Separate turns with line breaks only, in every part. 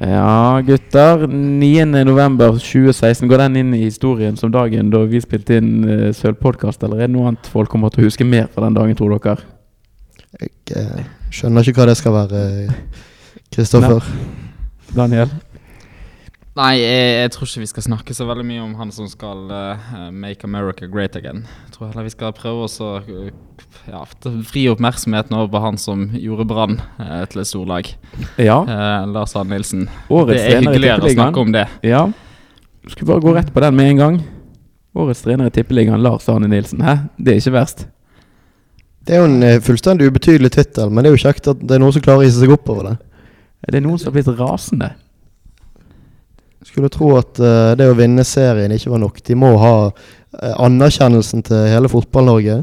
Ja, gutter. 9.11.2016. Går den inn i historien som dagen da vi spilte inn uh, Sølvpodkast, eller er det noe annet folk kommer til å huske mer fra den dagen, tror dere?
Jeg uh, skjønner ikke hva det skal være, Kristoffer.
Daniel?
Nei, jeg, jeg, tror ikke vi skal snakke så veldig mye om han som skal uh, make America great again. Jeg tror heller vi skal prøve å uh, ja, fri oppmerksomheten over på han som gjorde Brann uh, til et storlag.
Ja.
Lars Arne Nilsen.
Årets
det er hyggeligere å snakke om det.
Ja. Skal bare gå rett på den med en gang. Årets trener i Tippeligaen, Lars Arne Nilsen. Hæ? Det er ikke verst.
Det er jo en fullstendig ubetydelig tittel, men det er jo kjekt at det er noen som klarer å hisse seg opp over det.
Er det noen som har blitt rasende?
Skulle tro at uh, det å vinne serien ikke var nok. De må ha uh, anerkjennelsen til hele Fotball-Norge.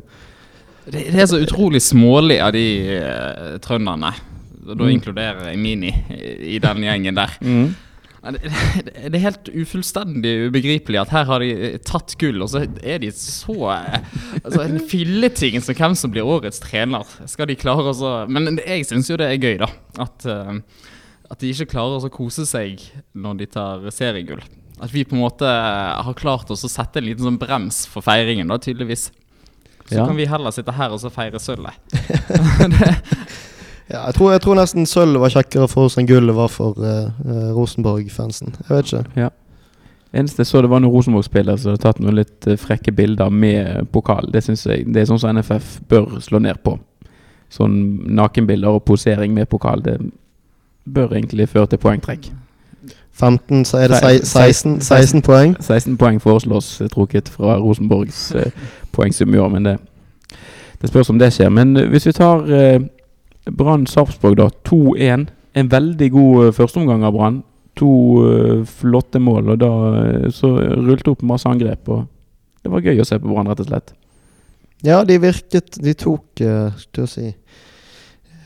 Det, det, er så utrolig smålig av de uh, trønderne. Da mm. inkluderer jeg Mini i, i den gjengen der. Mm. Det, det, er helt ufullstendig ubegripelig at her har de tatt gull, og så er de så altså En filleting som hvem som blir årets trener. Skal de klare å Men jeg syns jo det er gøy, da. At at de ikke klarer å kose seg når de tar seriegull. At vi på en måte har klart oss å sette en liten sånn brems for feiringen, da, tydeligvis. Så ja. kan vi heller sitte her og så feire sølvet.
ja, jeg, tror, jeg tror nesten sølv var kjekkere for oss enn gullet var for uh, Rosenborg-fansen. Jeg vet ikke.
Ja. Eneste jeg så det var noen Rosenborg-spillere som hadde tatt noen litt frekke bilder med pokal. Det synes jeg Det er sånn som NFF bør slå ned på. Sånn nakenbilder og posering med pokal. Det bør egentlig føre til poengtrekk.
15, så er det 16, 16 poeng.
16 poeng foreslås trukket fra Rosenborgs eh, poengsum i år, men det, det, spørs om det skjer. Men eh, hvis vi tar eh, Brann Sarpsborg, da. 2-1. En veldig god eh, førsteomgang av Brann. To eh, flotte mål, og da eh, så rullet opp masse angrep. Og det var gøy å se på Brann, rett og slett.
Ja, de virket De tok uh, Skal jeg si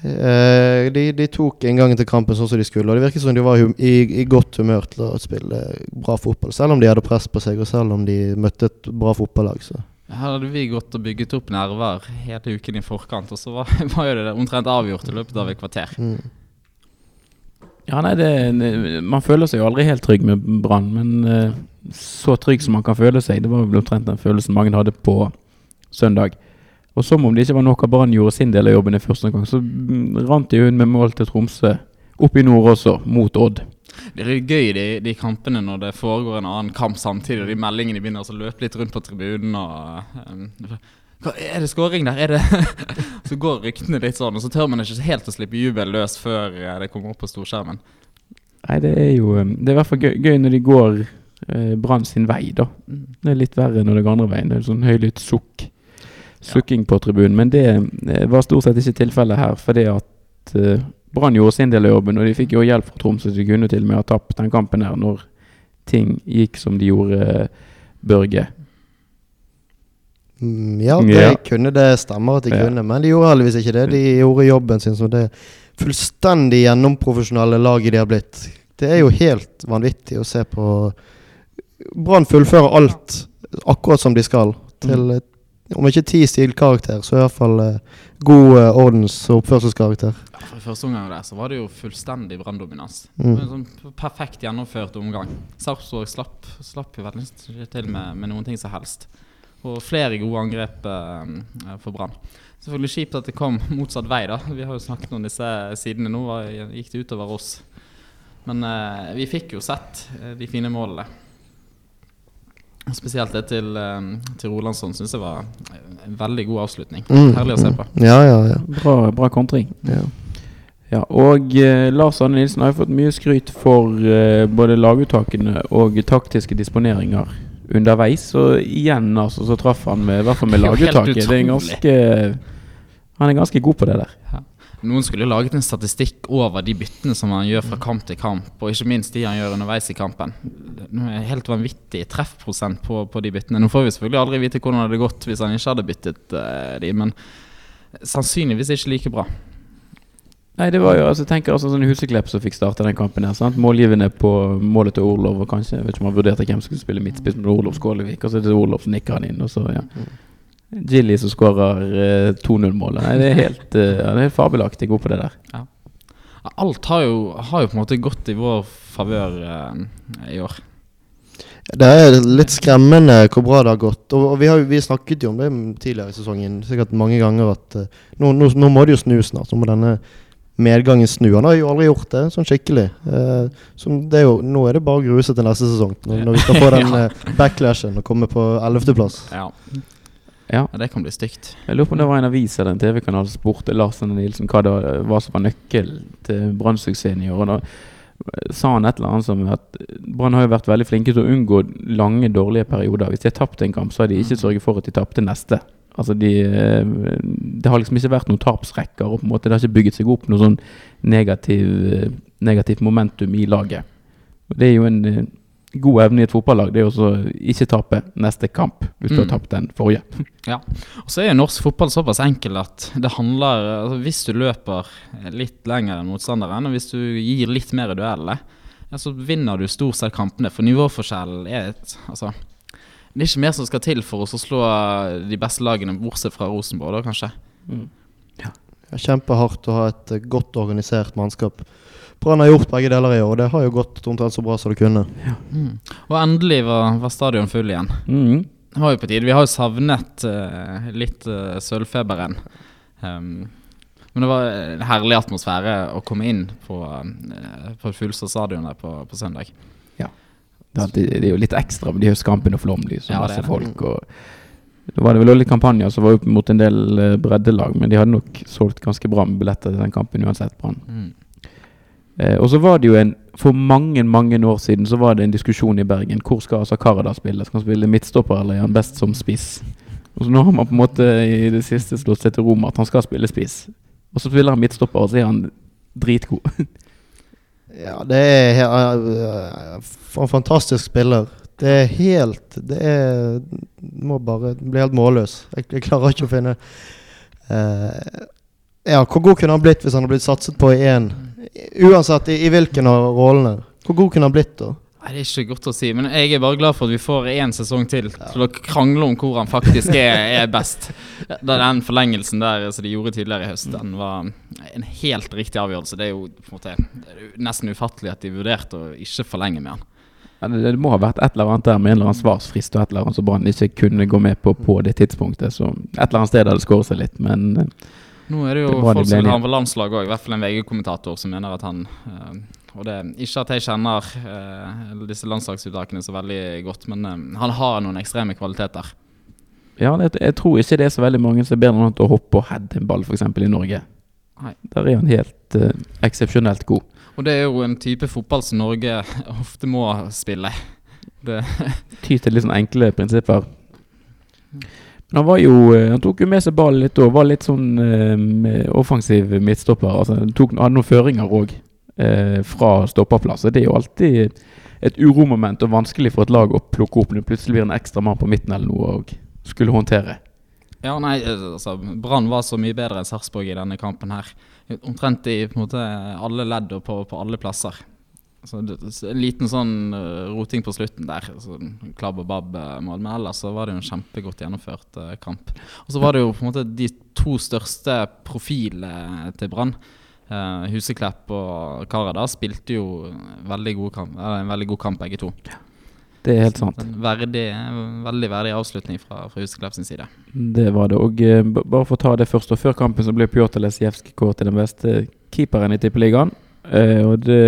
de, de, tok inngangen til kampen sånn som de skulle, og det virket som de var i, i, godt humør til å spille bra fotball. Selv om de hadde press på seg, og selv om de møtte et bra fotballag. Så.
Her hadde vi gått og bygget opp nerver hele uken i forkant, og så var, var jo det omtrent avgjort i løpet av et kvarter. Mm.
Ja, nei, det, Man føler seg jo aldri helt trygg med Brann, men uh, så trygg som man kan føle seg, det var vel omtrent den følelsen mange hadde på søndag. Og som om det ikke var nok at Brann gjorde sin del av jobben i første omgang, så rant de hun med mål til Tromsø. Opp i nord også, mot Odd.
Det er gøy de, de, kampene når det foregår en annen kamp samtidig, og de meldingene begynner å løpe litt rundt på tribunen. og... Um, hva, er det skåring der? Er det Så går ryktene litt sånn, og så tør man ikke helt å slippe jubel løs før eh, det kommer opp på storskjermen.
Nei, det er jo um, Det er i hvert fall gøy, gøy når de går eh, Brann sin vei, da. Mm. Det er litt verre når det går andre veien. Det er sånn høylytt sukk sukking på tribunen. Men det eh, var stort sett ikke tilfellet her, fordi at uh, Brann gjorde sin del av jobben, og de fikk jo hjelp fra Tromsø. Så de kunne til og med ha tapt den kampen her når ting gikk som de gjorde, Børge.
Mm, ja, det ja. kunne det stemmer at de ja. kunne, men de gjorde heldigvis ikke det. De gjorde jobben sin som det fullstendig gjennomprofesjonelle laget de har blitt. Det er jo helt vanvittig å se på Brann fullfører alt akkurat som de skal, til mm om ikke ti stilkarakter, så i hvert fall eh, god eh, ordens- og oppførselskarakter.
For første omgang der så var det jo fullstendig branndominans. Mm. Sånn perfekt gjennomført omgang. Sarpsborg slapp, slapp jo veldig ikke til med, med, noen ting som helst. Og flere gode angrep eh, for Brann. Selvfølgelig kjipt at det kom motsatt vei. da Vi har jo snakket om disse sidene nå. Gikk det utover oss? Men vi fikk jo sett de fine målene. Spesielt det til, um, til Rolandsson syns jeg var en veldig god avslutning. Mm. Herlig å se på.
Ja, ja, ja.
Bra, bra kontring. Ja. ja. og eh, Lars Anne Nilsen har jo fått mye skryt for eh, både laguttakene og taktiske disponeringer underveis. Og igjen altså, så traff han med, i hvert fall med laguttaket. Det er ganske, han er ganske god på det der. Ja.
Noen skulle laget en statistikk over de byttene som han gjør fra kamp til kamp, og ikke minst de han gjør underveis i kampen. Det er Helt vanvittig treffprosent på, på, de byttene. Nå får vi selvfølgelig aldri vite hvordan det hadde gått hvis han ikke hadde byttet uh, de, men sannsynligvis ikke like bra.
Nei, det var jo, altså, tenker altså sånn Huseklepp som fikk starta den kampen her. sant? Målgivende på målet til Orlov, og kanskje, jeg vet ikke om han vurderte hvem som skulle spille midtspiss, men Orlov Skålevik. Og så er det Orlov som nikker han inn, og så, ja. Gilly som skårer uh, 2-0-målet. Det er helt, uh, han er helt fabelaktig god på det der.
Ja. Alt har jo, har jo på en måte gått i vår favør eh, i år.
Det er litt skremmende hvor bra det har gått. Og, og vi, har, vi snakket jo om det tidligere i sesongen sikkert mange ganger at uh, nå, nå, nå må det jo snu snart. Nå må denne medgangen snu. Han har jo aldri gjort det sånn skikkelig. Uh, så det er jo, nå er det bare å grue seg til neste sesong, når, når vi skal få den eh, backlashen og komme på ellevteplass.
Ja.
Ja.
ja, det kan bli stygt.
Jeg lurer på om det var en avis eller en TV-kanal som spurte Larsen og Nilsen hva det var, hva som var nøkkelen til Brann-suksessen i år. Og da sa han et eller annet som at Brann har jo vært veldig flinke til å unngå lange, dårlige perioder. Hvis de har tapt en kamp, så har de ikke sørget for at de tapte neste. Altså de, eh, Det har liksom ikke vært noen tapsrekker, og på en måte det har ikke bygget seg opp noe sånn negativ, eh, negativt momentum i laget. Og Det er jo en eh, god evne i et fotballag, det er å ikke tape neste kamp hvis du har
Mm.
tapt den forrige.
Og så er jo norsk fotball såpass enkel at det handler altså Hvis du løper litt lenger enn motstanderen, og hvis du gir litt mer i duellene, ja, så vinner du stort sett kampene. For nivåforskjellen er et Altså Det er ikke mer som skal til for oss å slå de beste lagene, bortsett fra Rosenborg, da kanskje.
Mm. Ja. Kjempehardt å ha et godt organisert mannskap. Brann har gjort begge deler i år, og det har jo gått omtrent så bra som det kunne.
Og endelig var, var stadion full igjen.
Mm.
Det var jo på tide. Vi har jo savnet uh, litt uh, sølvfeberen. Um, men det var en herlig atmosfære å komme inn på, uh, på Fuglestad stadion der på, på søndag.
Det er, alltid, det er jo litt ekstra med de høstkampene og flomlys og
Ja,
masse
det.
folk. Og det var det vel også litt kampanjer som var opp mot en del breddelag, men de hadde nok solgt ganske bra med billetter til den kampen uansett. Brann.
Mm.
Eh, og så var det jo en For mange mange år siden så var det en diskusjon i Bergen. Hvor skal altså Karada spille? Skal han spille midtstopper, eller er han best som spiss? Og så Nå har man på en måte i det siste slått seg til ro med at han skal spille spiss. Og så spiller han midtstopper, og så er han dritgod.
Ja, det er for en fantastisk spiller. Det er helt Det er Må bare bli helt målløs. Jeg, jeg klarer ikke å finne uh, Ja, hvor god kunne han blitt hvis han hadde blitt satset på i én? Uansett i, i hvilken av rollene. Hvor god kunne han blitt da?
Nei, Det er ikke godt å si, men jeg er bare glad for at vi får én sesong til til å krangle om hvor han faktisk er, er best. Da Den forlengelsen der som de gjorde tidligere i høst, den var en helt riktig avgjørelse. Det er jo på en måte det er nesten ufattelig at de vurderte å ikke forlenge med han.
Ja, det, det må ha vært et eller annet der med en eller annen svarsfrist og et eller annet som Brann ikke kunne gå med på på det tidspunktet. Så et eller annet sted hadde det skåret seg litt, men eh,
Nå er det jo
Det
folk som vil ha ham på landslaget òg, i hvert fall en VG-kommentator som mener at han eh, Og det ikke at jeg kjenner eh, disse landslagsuttakene så veldig godt, men eh, han har noen ekstreme kvaliteter.
ja, jeg, jeg tror ikke det er så veldig mange som er bedre enn å hoppe og heade en ball, f.eks. i Norge.
Nei.
Der er han helt uh, eksepsjonelt god.
Og det er jo en type fotball som Norge ofte må spille. Det,
Ty til litt sånn enkle prinsipper. Men han var jo eh, Han tok jo med seg ballen litt og var litt sånn eh, offensiv midtstopper. Altså, han tok, hadde noen føringer òg eh, fra stopperplass. Det er jo alltid et uromoment og vanskelig for et lag å plukke opp når det plutselig blir en ekstra mann på midten eller noe og skulle håndtere.
ja, nei, altså Brann var så mye bedre enn Sarpsborg i denne kampen her. Omtrent i en måte alle ledd og på, på alle plasser. Så det, en liten sånn eh, roting på slutten der. Sånn, klabb og babb-mål. Men ellers så var det jo en kjempegodt gjennomført uh, kamp. Og så var det jo på en måte de to største profilene til Brann. Uh, Huseklepp og Karada spilte jo veldig god kamp, eller en veldig god kamp, begge to.
Det er helt sant.
En verdig, veldig verdig avslutning fra, fra Huseklepp sin side.
Det var det. Og uh, bare for å ta det først, og før kampen så ble Pjotr Lesijevskij kåret til den beste keeperen i Tippeligaen. Uh, og det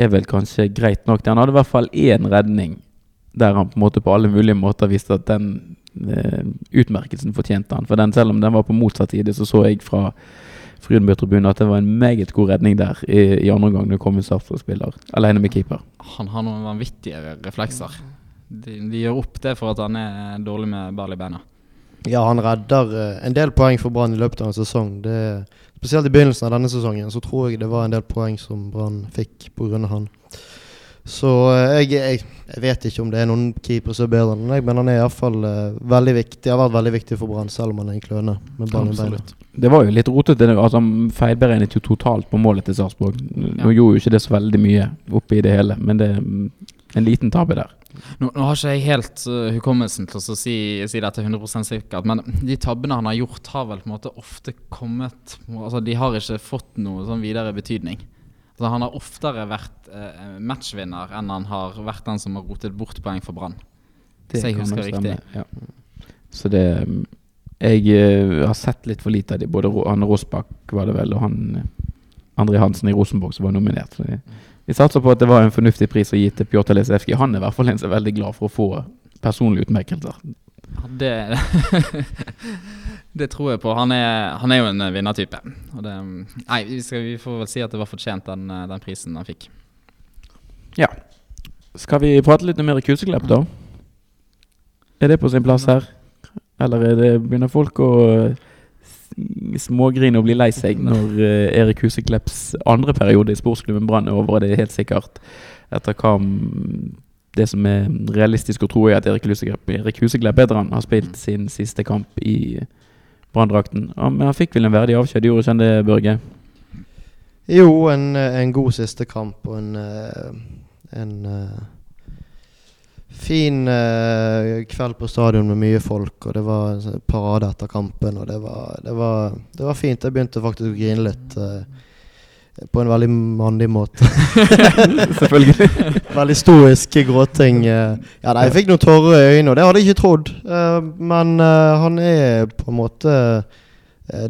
er vel kanskje greit nok. Han hadde i hvert fall én redning der han på en måte på alle mulige måter viste at den eh, utmerkelsen fortjente han. For den, selv om den var på motsatt side, så så jeg fra Frydenbø-tribunen at det var en meget god redning der i, i andre omgang. Det kom en Sarpsborg-spiller alene med keeper.
Han har noen vanvittige reflekser. De, de gjør opp det for at han er dårlig med ball i beina.
Ja, han redder eh, en del poeng for Brann i løpet av en sesong. Det, spesielt i begynnelsen av denne sesongen så tror jeg det var en del poeng som Brann fikk pga. han. Så eh, jeg, jeg, jeg vet ikke om det er noen keepere som er bedre enn meg, men han er iallfall uh, veldig viktig. Har vært veldig viktig for Brann, selv om han er en kløne med ballen i beina.
Det var jo litt rotete. det- Altså, han feilberegnet jo totalt på målet til Sarpsborg. Nå
Ja.
gjorde jo ikke det så veldig mye oppi det hele, men det er mm, en liten tabbe der.
Nå, nå har ikke jeg helt uh, hukommelsen til å si, si dette 100% sikkert, men de tabbene han har gjort, har vel på en måte ofte kommet altså De har ikke fått noe sånn videre betydning. Altså, han har oftere vært uh, matchvinner enn han har vært den som har rotet bort poeng for Brann. Hvis jeg husker riktig.
Ja. Så det mm, Jeg uh, har sett litt for lite av de. Både han Rosbach var det vel, og han André Hansen i Rosenborg som var nominert. Så de, vi satser på at det var en fornuftig pris å gi til Pjotr Lesevskij. Han er i hvert fall en som er veldig glad for å få personlige utmerkelser.
Ja, det, det tror jeg på. Han er, han er jo en vinnertype. Det, nei, vi, skal, vi, får vel si at det var fortjent, den, den prisen han fikk.
Ja. Skal vi prate litt mer Kuseklepp, da? Er det på sin plass her? Eller det, begynner folk å smågrine og bli lei seg når uh, Erik Huseklepps andre periode i sportsklubben Brann er over. Det er helt sikkert etter hva det som er realistisk å tro, er at Erik Huseklepp, Erik Huseklepp bedre han har spilt sin siste kamp i Branndrakten. Ja, men han fikk vel en verdig avskjed, gjorde ikke han det, Børge?
Jo, en, en, god siste kamp og en, eh, en uh fin uh, kveld på stadion med mye folk, og det var en parade etter kampen. Og det var, det var, det var fint. Jeg begynte faktisk å grine litt. Uh, på en veldig mandig måte.
Selvfølgelig.
veldig stoisk gråting. Uh, ja, nei, jeg fikk noen tårer i øynene, og det hadde jeg ikke trodd. men han er på en måte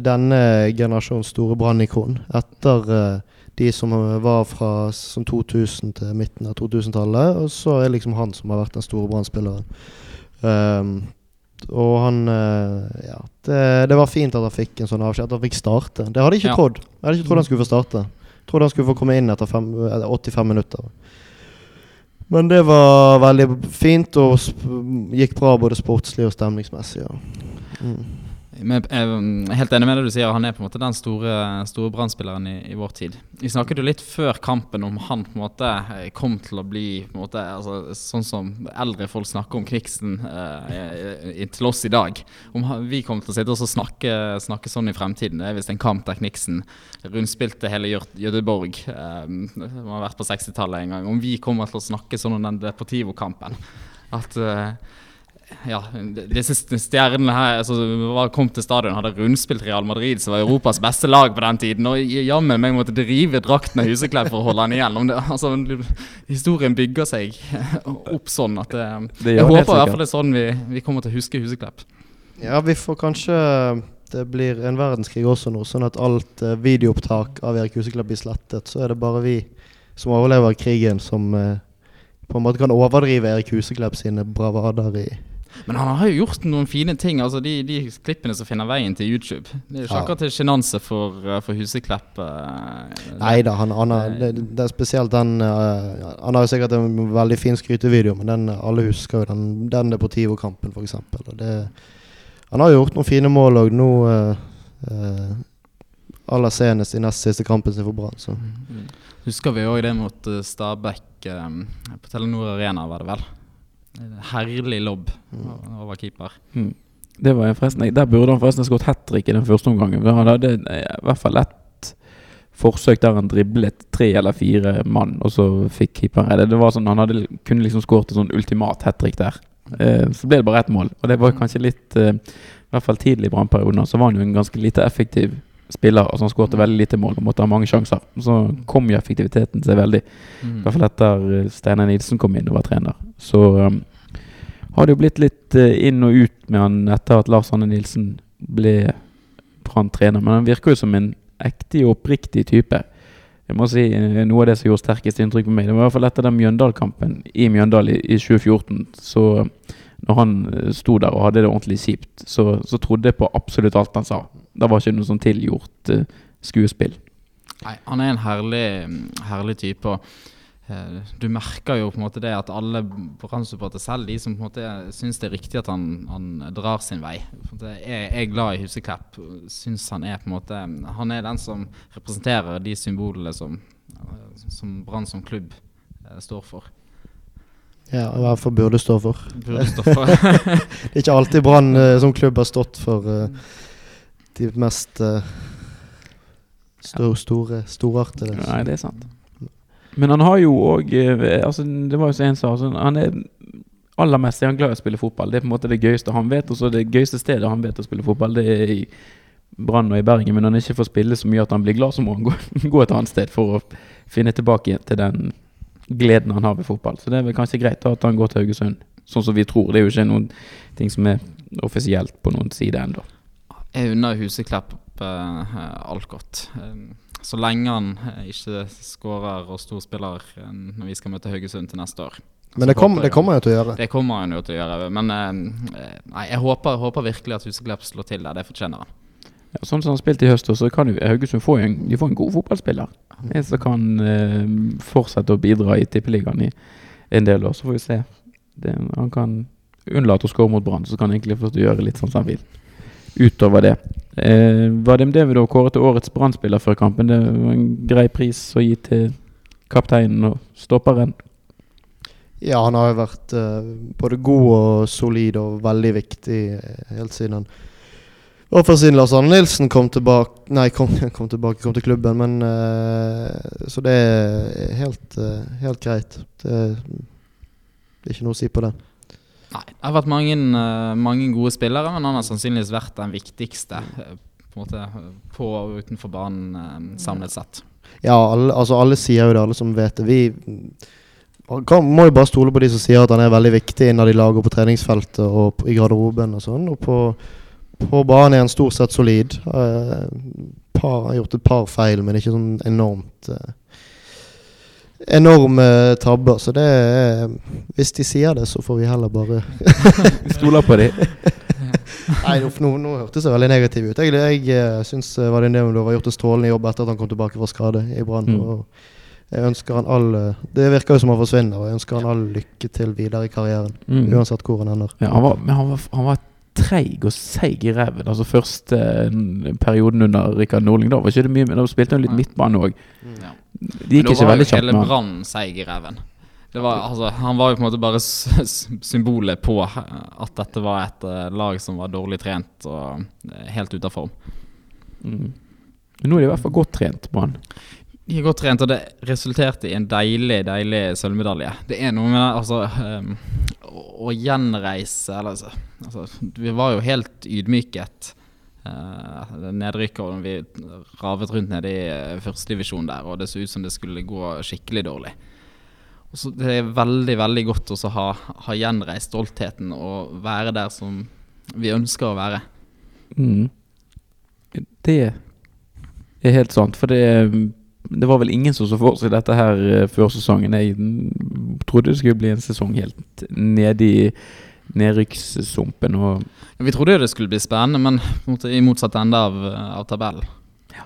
denne generasjons store brannikon. Etter de som var fra som 2000 til midten av 2000-tallet. Og så er det liksom han som har vært den store brann Um, og han uh, Ja, det, det, var fint at han fikk en sånn avskjed. At han fikk starte. Det hadde jeg ikke ja. trodd. Jeg hadde ikke trodd han skulle få starte. Trodde han skulle få komme inn etter fem, 85 minutter. Men det var veldig fint og gikk bra både sportslig og stemningsmessig. Ja. Mm.
Jeg er helt enig med det du sier. Han er på en måte den store, store brannspilleren i, i, vår tid. Vi snakket jo litt før kampen om han på en måte eh, kom til å bli på en måte, altså, sånn som eldre folk snakker om Kviksen eh, til oss i dag. Om vi kommer til å sitte og snakke, snakke sånn i fremtiden. Det er visst en kamp der Kniksen rundspilte hele Göteborg. Eh, har vært på 60-tallet en gang. Om vi kommer til å snakke sånn om den Deportivo-kampen. At eh, ja, disse stjernene her altså, kom til stadion, hadde rundspilt Real Madrid, som var Europas beste lag på den tiden. Og jammen meg måtte drive drakten av Huseklepp for å holde han igjen. Det, altså, historien bygger seg opp sånn at det, det Jeg håper i hvert fall det er sånn vi, vi kommer til å huske Huseklepp.
Ja, vi får kanskje Det blir en verdenskrig også nå, sånn at alt uh, videoopptak av Erik Huseklepp blir slettet. Så er det bare vi som overlever krigen, som uh, på en måte kan overdrive Erik Huseklepp sine bravader i
men han har jo gjort noen fine ting. Altså De, de klippene som finner veien til YouTube. Det er jo ikke ja. akkurat til sjenanse for, eh, for Huseklepp. Uh,
Nei da, han, han har, det, det, er spesielt den uh, Han har jo sikkert en veldig fin skrytevideo, men den, alle husker jo den, den Deportivo-kampen, f.eks. Han har jo gjort noen fine mål òg nå. Uh, aller senest i nest siste kampen sin for Brann. Mm.
Husker vi òg det mot Stabæk på Telenor Arena, var det vel? Herlig lobb mm. over keeper. Mm.
Det var forresten, Der burde han forresten skåret hat trick i den første omgangen. Han hadde i hvert fall ett forsøk der han driblet tre eller fire mann, og så fikk keeperen redde. Det var sånn, Han hadde, kunne liksom skåret et sånn ultimat hat trick der. Eh, så ble det bare ett mål. Og det var kanskje litt eh, I hvert fall tidlig i brannperioden så var han jo en ganske lite effektiv spiller. Altså Han skåret veldig lite mål og måtte ha mange sjanser. Så kom jo effektiviteten seg veldig. Mm. I hvert fall etter eh, Steinar Nilsen kom inn og var trener. Så um, har det jo blitt litt uh, inn og ut med han etter at Lars Anne Nilsen ble Brann-trener. Men han virker jo som en ekte og oppriktig type. Jeg må si eh, Noe av det som gjorde sterkest inntrykk på meg, det var i hvert fall etter den Mjøndal-kampen i Mjøndal i, i 2014. Så når han sto der og hadde det ordentlig kjipt, så, så trodde jeg på absolutt alt han sa. Det var ikke noe sånn tilgjort uh, skuespill.
Nei, han er en herlig, herlig type. og uh, Du merker jo på en måte det at alle Brann-supportere, selv de som på en måte syns det er riktig at han, han drar sin vei Jeg er glad i Huseklepp. Syns han er på en måte Han er den som representerer de symbolene som, som Brann som klubb uh, står for.
Ja, i hvert fall burde stå for.
Burde stå for.
det er ikke alltid Brann som klubb har stått for de mest uh, store, store, storartede.
Nei, det er sant. Men han har jo òg eh, altså, Det var jo som en sa altså, Han er aller mest er han glad i å spille fotball. Det er på en måte det gøyeste han vet. Og så det gøyeste stedet han vet å spille fotball, det er i Brann og i Bergen. Men når han ikke får spille så mye at han blir glad, så må han gå, gå et annet sted for å finne tilbake til den gleden han har ved fotball. Så det er vel kanskje greit da at han går til Haugesund, sånn som vi tror. Det er jo ikke noen ting som er offisielt på noen side ennå.
Jeg unner Huseklepp uh, alt godt. Uh, så lenge han uh, ikke skårer og storspiller når vi skal møte Haugesund til neste år.
Men det, kom, det kommer han jo til å gjøre.
Det kommer han jo til å gjøre. Men nei, jeg håper, håper, virkelig at Huseklepp slår til der. Det fortjener han.
Ja, sånn som han spilte i høst, så kan jo Haugesund få en, de får en god fotballspiller. En som kan fortsette å bidra i Tippeligaen i en del år. Så får vi se. Det, han kan unnlate å skåre mot Brann, så kan han egentlig få gjøre litt sånn som han vil utover det. Eh, vi da kåret til årets brannspiller før kampen? Det var en grei pris å gi til kapteinen og stopperen.
Ja, han har jo vært eh, både god og solid og veldig viktig uh, helt siden han og for siden Lars Arne Nilsen kom tilbake Nei, kom, kom, tilbake, kom til klubben, men uh, Så det er helt, helt greit. Det er ikke noe å si på det.
Nei, det har vært mange, uh, mange, gode spillere, men han har sannsynligvis vært den viktigste uh, på, måte, på og utenfor banen uh, samlet sett.
Ja, alle, altså alle sier jo det, alle som vet det. Vi kan, må jo bare stole på de som sier at han er veldig viktig når de lager på treningsfeltet og på, i garderoben og sånn. Og på, på banen er han stort sett solid. Par, har gjort et par feil, men ikke sånn enormt enorme tabber. Så det er Hvis de sier det, så får vi heller bare
Stoler på dem.
Nei, nå, nå hørtes det veldig negativt ut. Jeg, jeg eh, syns Vadim Demidov har gjort en strålende jobb etter at han kom tilbake fra skade i Brann. Mm. Jeg ønsker han all eh, Det virker jo som han forsvinner, og jeg ønsker han all lykke til videre i karrieren. Mm. Uansett hvor han ender.
Ja, han var, men han var, han var treig og seig i ræven. Altså første perioden under Rikard Norling. Da var ikke det mye, men da spilte han litt midtbane òg. Mm. Ja.
Det gikk ikke veldig kjapt. Hele Brann seig i ræven. Var, altså, han var jo på en måte bare symbolet på at dette var et uh, lag som var dårlig trent og uh, helt ute av form.
Mm. Nå er de i hvert fall godt trent, Brann.
De er godt trent, og det resulterte i en deilig deilig sølvmedalje. Det er noe med altså, um, å gjenreise eller, altså, altså, Vi var jo helt ydmyket uh, nedrykket, og vi ravet rundt nede i uh, førstedivisjon der, og det så ut som det skulle gå skikkelig dårlig. Og så Det er veldig veldig godt å ha, ha gjenreist stoltheten og være der som vi ønsker å være.
Mm. Det er helt sant, for det, det var vel ingen som så for seg dette her uh, før sesongen. Jeg trodde det skulle bli en sesong helt nede i nedrykkssumpen.
Ja, vi trodde jo det skulle bli spennende, men måte, i motsatt ende av, av tabellen.
Ja,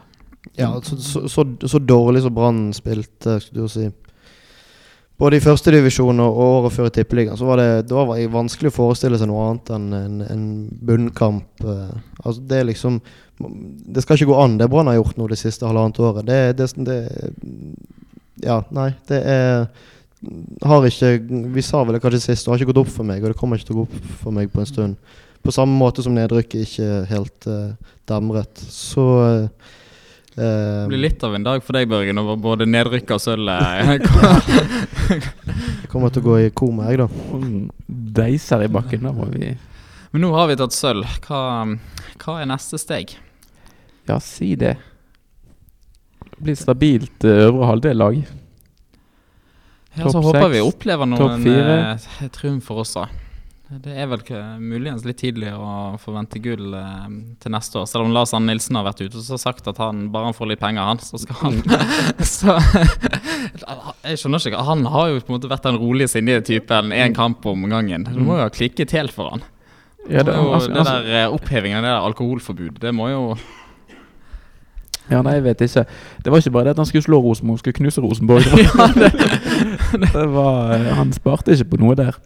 ja så, så, så, så, dårlig som Brann spilte, skulle du jo si. Både i førstedivisjon og året før i Tippeligaen så var det, da var vanskelig å forestille seg noe annet enn en, en bunnkamp. Uh, altså det er liksom Det skal ikke gå an, det Brann har gjort nå det siste halvannet året. Det, det, det Ja, nei, det er har ikke Vi sa vel det kanskje sist, det har ikke gått opp for meg, og det kommer ikke til å gå opp for meg på en stund. På samme måte som nedrykket ikke helt uh, demret. Så uh,
Det blir litt av en dag for deg, Børgen, over både nedrykket og sølvet.
jeg kommer til å gå i koma, jeg, da.
Deiser i bakken, da må vi
Men nå har vi tatt sølv. Hva, hva, er neste steg?
Ja, si det. Det blir stabilt øvre halvdel-lag.
Ja, så håper vi opplever noen eh, triumfer også. Det er vel muligens litt tidlig å forvente gull eh, til neste år. Selv om Lars Anne Nilsen har vært ute og sagt at han bare han får litt penger, han, så skal han Så Jeg skjønner ikke. Han har jo på en måte vært den rolige, sindige typen én kamp om gangen. Det må jo ha klikket helt for han. Ja, det, altså, det der altså, Opphevingen av det der alkoholforbud, det må jo
ja, nei, jeg vet ikke. Det var ikke bare det at han skulle slå Rosenborg, han skulle knuse Rosenborg. det, det var, han sparte ikke på noe der.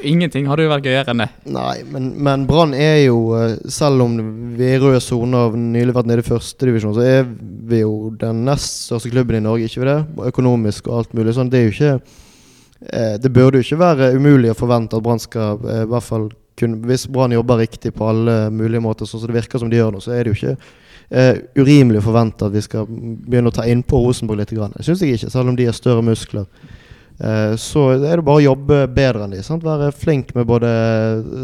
Ingenting hadde jo vært gøyere enn det.
Nei, men, men Brann er jo, eh, selv om vi i rød sone og nylig vært nede i førstedivisjon, så er vi jo den nest største klubben i Norge, ikke vi det? Økonomisk og alt mulig sånn. Det er jo ikke eh, Det burde jo ikke være umulig å forvente at Brann skal eh, i hvert fall kunne Hvis Brann jobber riktig på alle mulige måter, sånn som det virker som de gjør nå, så er det jo ikke uh, urimelig å forvente at vi skal begynne å ta innpå Rosenborg litt. Grann. Det syns jeg ikke, selv om de har større muskler. Eh, så er det bare å jobbe bedre enn de. Sant? Være flink med både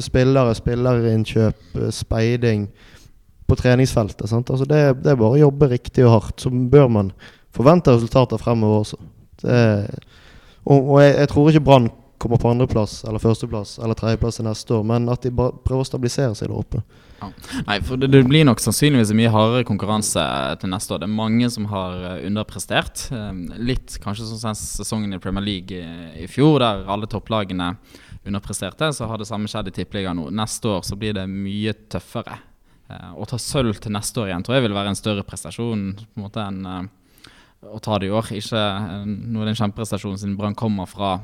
spillere, spillerinnkjøp, eh, speiding på treningsfeltet. Altså det, det, er bare å jobbe riktig og hardt. Så bør man forvente resultater fremover også. Det, og, og jeg, jeg, tror ikke Brann kommer på andreplass eller førsteplass eller tredjeplass neste år, men at de bare prøver å stabilisere seg der oppe.
Ja. Nei, for det, det, blir nok sannsynligvis mye hardere konkurranse til neste år. Det er mange som har eh, underprestert. Ehm, litt kanskje sånn som sesongen i Premier League i fjor, der alle topplagene underpresterte. Så har det samme skjedd i Tippeligaen nå. Neste år så blir det mye tøffere. Eh, å ta sølv til neste år igjen tror jeg vil være en større prestasjon på en måte enn eh, å ta det i år. Ikke noe den kjempeprestasjonen siden Brann kommer fra,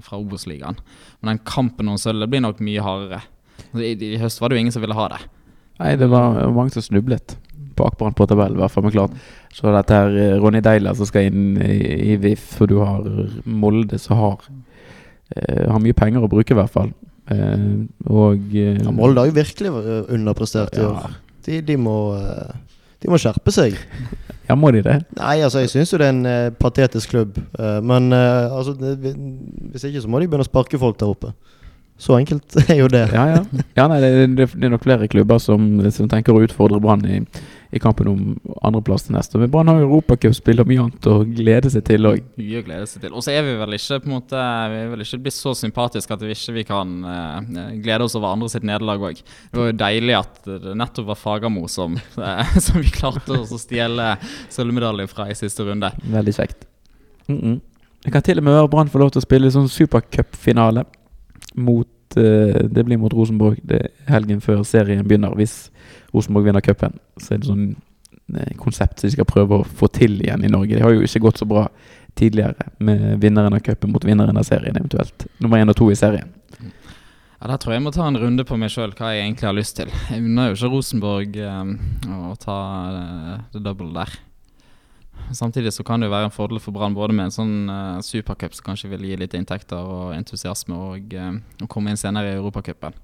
fra Obos-ligaen. Men den kampen om sølv blir nok mye hardere. I, I høst var det jo ingen som ville ha det.
Nei, det var mange som snublet bakpå på tabellen, i hvert fall. Men klart, så dette her eh, Ronny Deila som skal inn i, i VIF, og du har Molde som har, eh, har mye penger å bruke, i hvert fall. Eh, og eh,
ja, Molde har jo virkelig underprestert i år. De, de, må, eh, de må skjerpe seg.
Ja, må de det?
Nei, altså jeg syns jo det er en patetisk klubb. Men altså, det, hvis ikke så må de begynne å sparke folk der oppe. Så enkelt er jo det.
Ja, ja. ja nei, det, det, er nok flere klubber som, som tenker å utfordre Brann i, i, kampen om andreplass til neste. Men Brann har europacupspill og mye annet å glede seg til òg.
Mye å glede seg til. Og så er vi vel ikke på en måte Vi er vel ikke blitt så sympatiske at vi ikke vi kan uh, glede oss over andre sitt nederlag òg. Det var jo deilig at det nettopp var Fagermo som, uh, som vi klarte å stjele sølvmedaljen fra i siste runde.
Veldig kjekt. Mm -mm. Det kan til og med være Brann får lov til å spille sånn supercupfinale mot uh, Det blir mot Rosenborg det helgen før serien begynner. Hvis Rosenborg vinner cupen, så er det sånn uh, konsept som de skal prøve å få til igjen i Norge. Det har jo ikke gått så bra tidligere med vinneren av cupen mot vinneren av serien, eventuelt. Nummer én og to i serien.
Ja, Der tror jeg jeg må ta en runde på meg sjøl hva jeg egentlig har lyst til. Jeg unner jo ikke Rosenborg um, å ta uh, det double der. Samtidig så kan det jo være en fordel for Brann både med en sånn uh, supercup som kanskje vil gi litt inntekter og entusiasme, og uh, komme inn senere i Europacupen.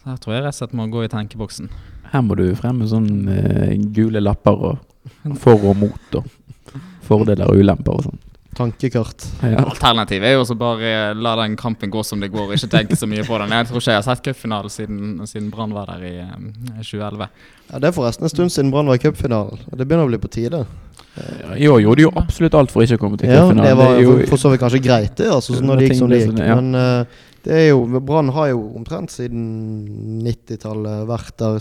Så her tror jeg rett og slett må gå i tenkeboksen.
Her må du fremme sånne uh, gule lapper og for og mot og fordeler og ulemper og sånn.
Tankekart.
Ja. Alternativet er jo også bare la den kampen gå som det går, ikke tenke så mye på den. Jeg tror ikke jeg har sett cupfinalen siden, siden Brann var der i 2011.
Ja, Det er forresten en stund siden Brann var i cupfinalen. Det begynner å bli på tide.
I år gjorde de jo absolutt alt for ikke å komme til cupfinalen.
Ja, det var jo, for så vidt kanskje greit, det. Altså, når det gikk som det gikk. Ja. Men uh, det er jo Brann har jo omtrent siden 90-tallet vært der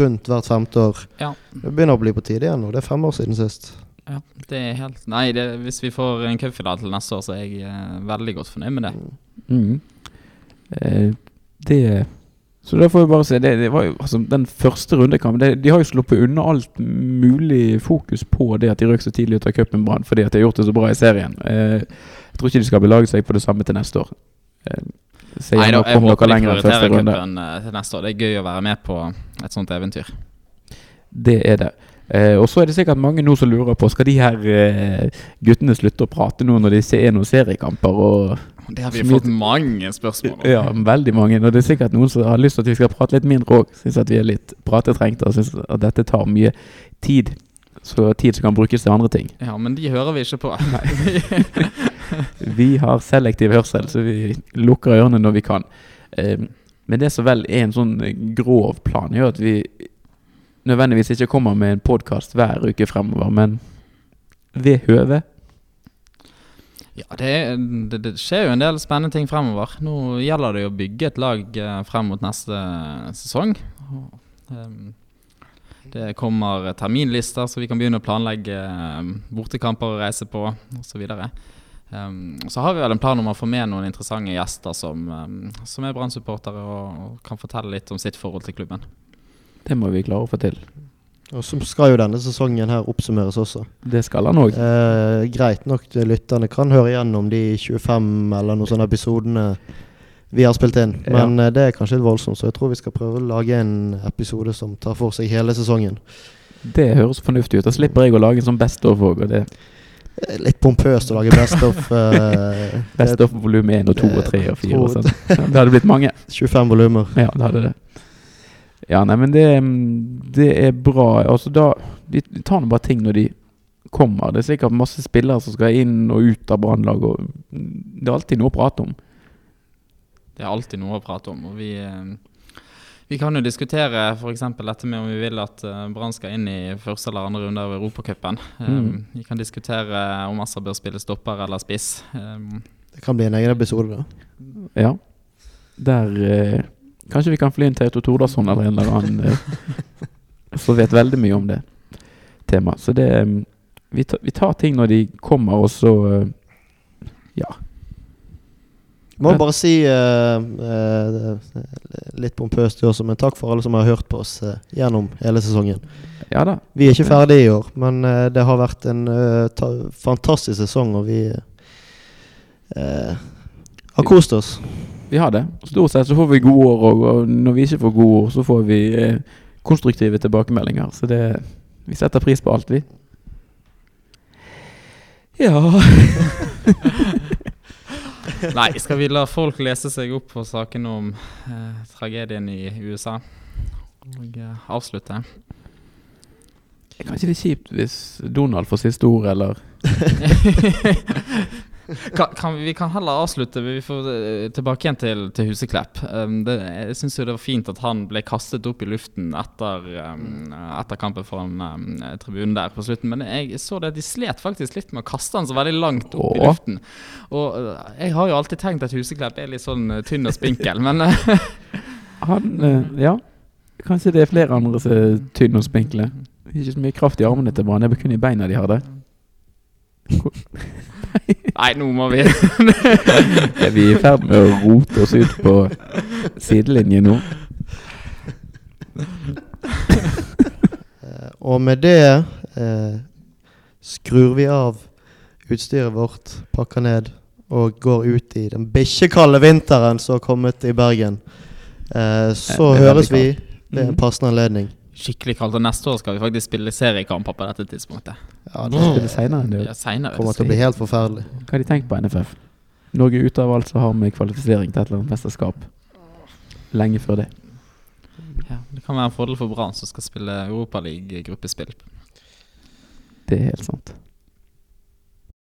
rundt hvert femte år. Ja. Det begynner å bli på tide igjen, og det er fem år siden sist.
Ja, det er helt Nei, det, hvis vi får en cupfinale til neste år, så er jeg uh, veldig godt fornøyd med det.
Mm. Eh, det så da får vi bare se. Det, det var jo, altså, den første rundekampen De har jo sluppet unna alt mulig fokus på det at de røk så tidlig ut av cupen Brann, fordi at de har gjort det så bra i serien. Eh, jeg tror ikke de skal belage seg på det samme til neste år.
Eh, Nei, da, jeg håper de prioriterer cupen uh, til neste år. Det er gøy å være med på et sånt eventyr.
Det er det. Eh, og så er det sikkert mange nå som lurer på Skal de her eh, guttene slutte å prate nå når de ser noen seriekamper. Og
det har vi fått mange spørsmål om.
Ja, veldig mange. Og det er sikkert noen som har lyst til at vi skal prate litt mindre òg. Syns at vi er litt pratetrengte og syns at dette tar mye tid. Så tid som kan brukes til andre ting.
Ja, men de hører vi ikke på.
vi har selektiv hørsel, så vi lukker ørene når vi kan. Eh, men det som vel er en sånn grov plan, er at vi nødvendigvis ikke kommer med en podkast hver uke fremover, men ved høve
ja, det, det, det, skjer jo en del spennende ting fremover. Nå gjelder det jo å bygge et lag eh, frem mot neste sesong. Ehm, det kommer terminlister, så vi kan begynne å planlegge ehm, bortekamper å reise på osv. Um, så har vi vel en plan om å få med noen interessante gjester som, som er Brann-supportere og, og kan fortelle litt om sitt forhold til klubben.
Det må vi klare å få til.
Og så skal jo denne sesongen her oppsummeres også.
Det skal han òg.
Eh, greit nok, lytterne kan høre igjennom de 25 eller noen sånne episodene vi har spilt inn. Men ja. eh, det er kanskje litt voldsomt, så jeg tror vi skal prøve å lage en episode som tar for seg hele sesongen.
Det høres fornuftig ut. Da slipper jeg å lage en sånn Best of òg.
Litt pompøst å lage Best of. Uh,
best of volum 1 og 2 og 3 og 4 og sånn. Det hadde blitt mange.
25 volumer.
Ja, det hadde det. Ja, nei, men det, det er bra. Altså da De tar nå bare ting når de kommer. Det er sikkert masse spillere som skal inn og ut av Brannlag. det er alltid noe å prate om.
Det er alltid noe å prate om. og vi... Eh, vi kan jo diskutere f.eks. dette med om vi vil at uh, Brann skal inn i første eller andre runde av Europacupen. Um, mm. Vi kan diskutere om Assa bør spille stopper eller spiss. Um,
det kan bli en egen episode, da.
Ja. Der uh, Kanskje vi kan fly inn Teuto Tordasson eller en eller annen uh, som vet veldig mye om det temaet. Så det um, vi, ta, vi, tar ting når de kommer, og så Ja.
Må bare si uh, uh, litt pompøst også, men takk for alle som har hørt på oss uh, gjennom hele sesongen.
Ja da.
Vi er ikke ferdige i år, men det har vært en ta, fantastisk sesong, og vi har kost oss.
Vi har det. Stort sett så får vi gode år òg, og når vi ikke får gode år, så får vi konstruktive tilbakemeldinger. Så det Vi setter pris på alt, vi. Ja
Nei, skal vi la folk lese seg opp på saken om eh, tragedien i USA og eh, avslutte?
Det er kanskje kjipt hvis Donald får siste ord, eller
kan, kan, vi kan heller avslutte Vi får uh, tilbake igjen til, til Huseklepp. Um, det, jeg syns det var fint at han ble kastet opp i luften etter, um, etter kampen foran um, tribunen der på slutten. Men jeg så det at de slet faktisk litt med å kaste han så veldig langt opp Åh. i luften. Og uh, jeg har jo alltid tenkt at Huseklepp er litt sånn uh, tynn og spinkel, men
Han Ja. Kanskje det er flere andre som er tynne og spinkle. Ikke så mye kraft i armene til Brann, det er kun i beina de har det.
Nei, nå må vi
Er vi i ferd med å rote oss ut på sidelinjen nå?
Eh, og med det eh, skrur vi av utstyret vårt, pakker ned og går ut i den bikkjekalde vinteren som har kommet i Bergen. Eh, så høres vi ved en mhm. passende anledning
skikkelig kaldt. Og neste år skal vi faktisk spille seriekamper på dette tidspunktet.
Ja, det spille senere enn det.
Ja, senere,
kommer til å bli helt forferdelig.
Hva har de tenkt på NFF? Norge ut av alt som har med kvalifisering til et eller annet mesterskap. Lenge før det.
Ja, det kan være en fordel for Brann som skal spille Europaliga-gruppespill.
Det er helt sant.